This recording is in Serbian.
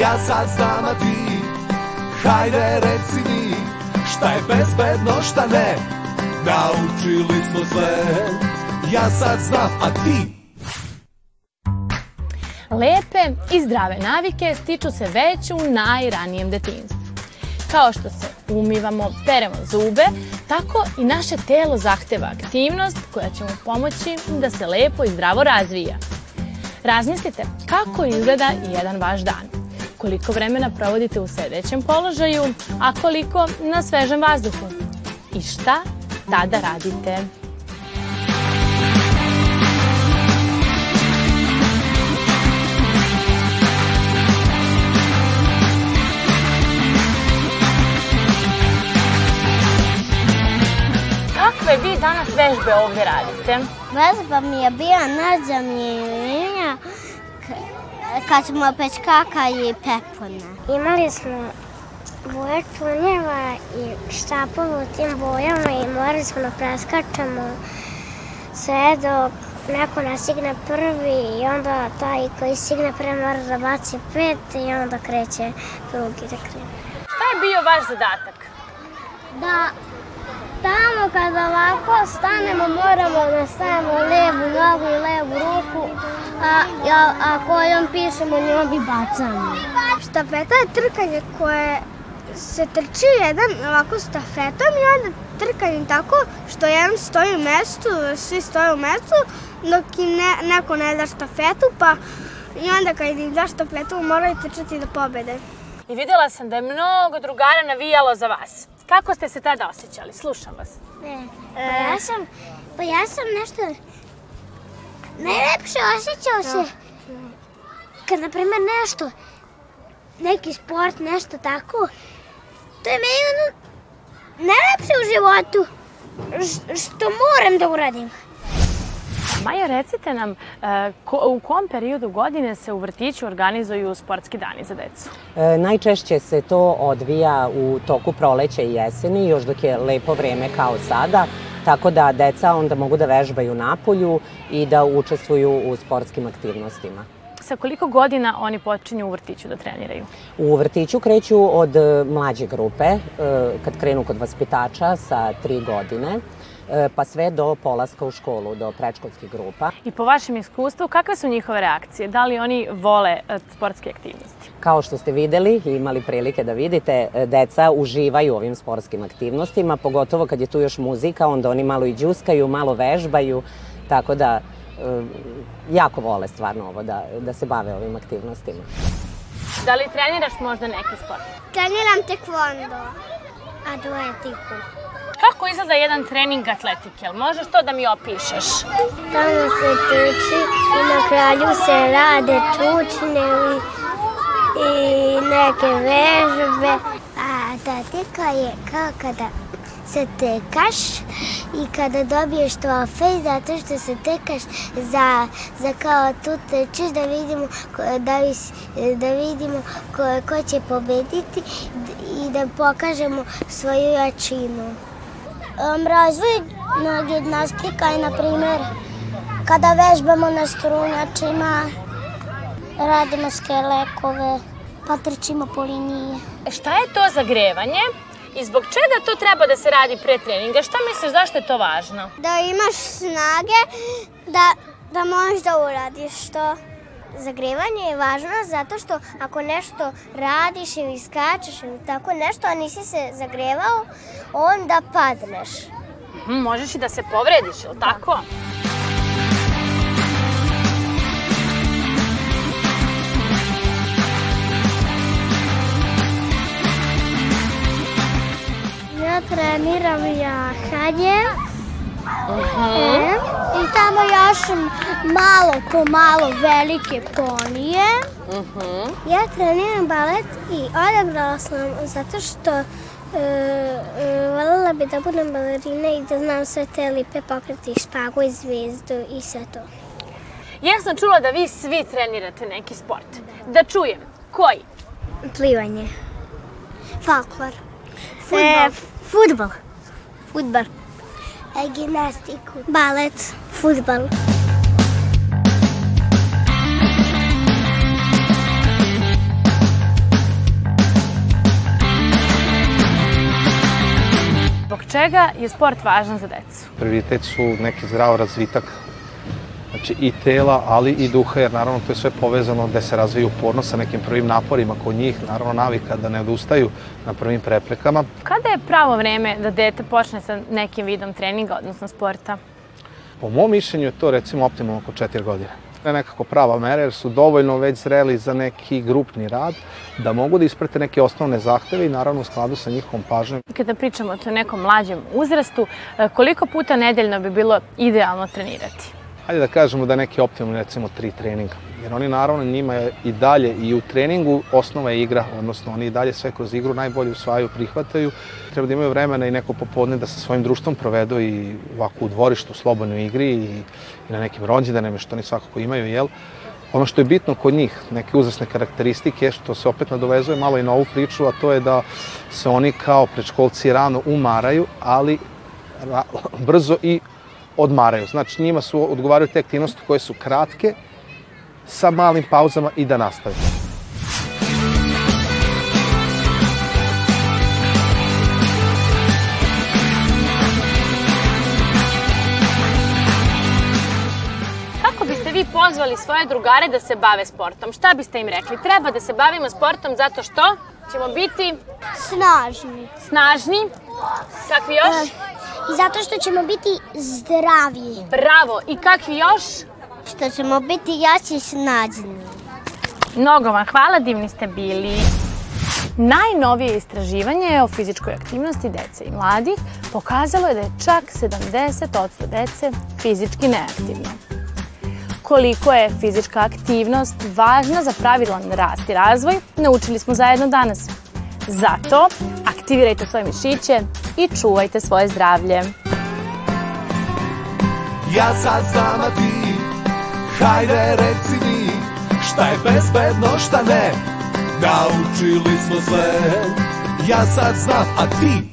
Ja sad znam, a ti Hajde reci mi Šta je bezbedno, šta ne Naučili smo sve Ja sad znam, a ti Lepe i zdrave navike stiču se već u najranijem detinstvu. Kao što se umivamo, peremo zube, tako i naše telo zahteva aktivnost koja će mu pomoći da se lepo i zdravo razvija. Razmislite kako izgleda jedan vaš dan. Koliko vremena provodite u sedećem položaju, a koliko na svežem vazduhu. I šta tada radite? Kakve vi danas vežbe ovde radite? Vežba mi je bila nadzemljenja kad smo pečkakali pepone. Imali smo boje tunjeva i štapove u tim bojama i morali smo da preskačemo sve dok neko ne stigne prvi i onda taj koji stigne prvi mora da baci pet i onda kreće drugi da krene. Šta je bio vaš zadatak? Da kada ovako stanemo moramo da stavimo levu nogu i levu ruku, a, a, a kojom pišemo njom i bacamo. Štafeta je trkanje koje se trči jedan ovako stafetom i onda trkanje tako što jedan stoji u mestu, svi stoje u mestu, dok im ne, neko ne da štafetu, pa i onda kad im da štafetu moraju trčati da pobede. I videla sam da je mnogo drugara navijalo za vas. Kako ste se tada osjećali? Slušam vas. Ne. Pa ja sam, pa ja sam nešto... Najlepše osjećao se kad, na primer, nešto, neki sport, nešto tako, to je meni ono najlepše u životu, što moram da uradim. Maja, recite nam, e, ko, u kom periodu godine se u vrtiću organizuju sportski dani za decu? E, najčešće se to odvija u toku proleća i jeseni, još dok je lepo vreme kao sada, tako da deca onda mogu da vežbaju napolju i da učestvuju u sportskim aktivnostima. Sa koliko godina oni počinju u vrtiću da treniraju? U vrtiću kreću od e, mlađe grupe, e, kad krenu kod vaspitača sa tri godine, e, pa sve do polaska u školu, do prečkolskih grupa. I po vašem iskustvu, kakve su njihove reakcije? Da li oni vole sportske aktivnosti? Kao što ste videli i imali prilike da vidite, deca uživaju ovim sportskim aktivnostima, pogotovo kad je tu još muzika, onda oni malo i džuskaju, malo vežbaju, tako da jako vole stvarno ovo da, da se bave ovim aktivnostima. Da li treniraš možda neki sport? Treniram tekvondo, atletiku. Kako izgleda jedan trening atletike? Možeš to da mi opišeš? Tamo se tuči i na kraju se rade čučne i, i neke vežbe. A atletika je kao kada se tekaš i kada dobiješ trofej zato što se tekaš za, za kao tu trčiš da vidimo, da, da vidimo ko, ko će pobediti i da pokažemo svoju jačinu. Um, razvojna gimnastika je, na primjer, kada vežbamo na strunjačima, radimo skelekove, pa trčimo po liniji. Šta je to zagrevanje? I zbog čega to treba da se radi pre treninga? Šta misliš zašto je to važno? Da imaš snage da, da možeš da uradiš to. Zagrevanje je važno zato što ako nešto radiš ili skačeš ili tako nešto, a nisi se zagrevao, onda padneš. Hmm, možeš i da se povrediš, ili tako? Da. Treniram jahanje. E, I tamo jašem malo po malo velike ponije. Uh -huh. Ja treniram balet i odabrala sam zato što e, e, voljela bi da budem balerina i da znam sve te lipe pokreti, špagu i zvezdu i sve to. Ja sam čula da vi svi trenirate neki sport. Da, da čujem. Koji? Plivanje. Folklor. Futbol. E, Futbal. Futbal. E, gimnastiku. Balet. Futbal. Zbog čega je sport važan za decu? Prioritet su neki zdrav razvitak znači i tela, ali i duha, jer naravno to je sve povezano gde se razviju upornost sa nekim prvim naporima kod njih, naravno navika da ne odustaju na prvim preprekama. Kada je pravo vreme da dete počne sa nekim vidom treninga, odnosno sporta? Po mom mišljenju je to recimo optimalno oko 4 godine. Ne nekako prava mera jer su dovoljno već zreli za neki grupni rad da mogu da isprate neke osnovne zahteve i naravno u skladu sa njihovom pažnjom. Kada pričamo o nekom mlađem uzrastu, koliko puta nedeljno bi bilo idealno trenirati? Hajde da kažemo da neki optimalno recimo tri treninga. Jer oni naravno njima je i dalje i u treningu osnova je igra, odnosno oni i dalje sve kroz igru najbolje usvajaju, prihvataju. Treba da imaju vremena i neko popodne da sa svojim društvom provedu i ovako u dvorištu, slobodnoj igri i, i na nekim rođendanima što oni svakako imaju, jel? Ono što je bitno kod njih, neke uzasne karakteristike, što se opet nadovezuje malo i na ovu priču, a to je da se oni kao prečkolci rano umaraju, ali ra, brzo i odmaraju. Znači njima su odgovaraju te aktivnosti koje su kratke, sa malim pauzama i da nastavimo. Kako biste vi pozvali svoje drugare da se bave sportom? Šta biste im rekli? Treba da se bavimo sportom zato što ćemo biti Snažni. snažni. Kakvi još? I zato što ćemo biti zdravi. Bravo. I kakvi još? Što ćemo biti jači i snađeni. Mnogo vam hvala, divni ste bili. Najnovije istraživanje o fizičkoj aktivnosti dece i mladih pokazalo je da je čak 70% dece fizički neaktivno. Koliko je fizička aktivnost važna za pravilan rast i razvoj, naučili smo zajedno danas. Zato aktivirajte svoje mišiće i čuvajte svoje zdravlje. Ja sad znam, a ti Hajde reci mi Šta je bezbedno, šta ne Naučili smo sve Ja sad znam, a ti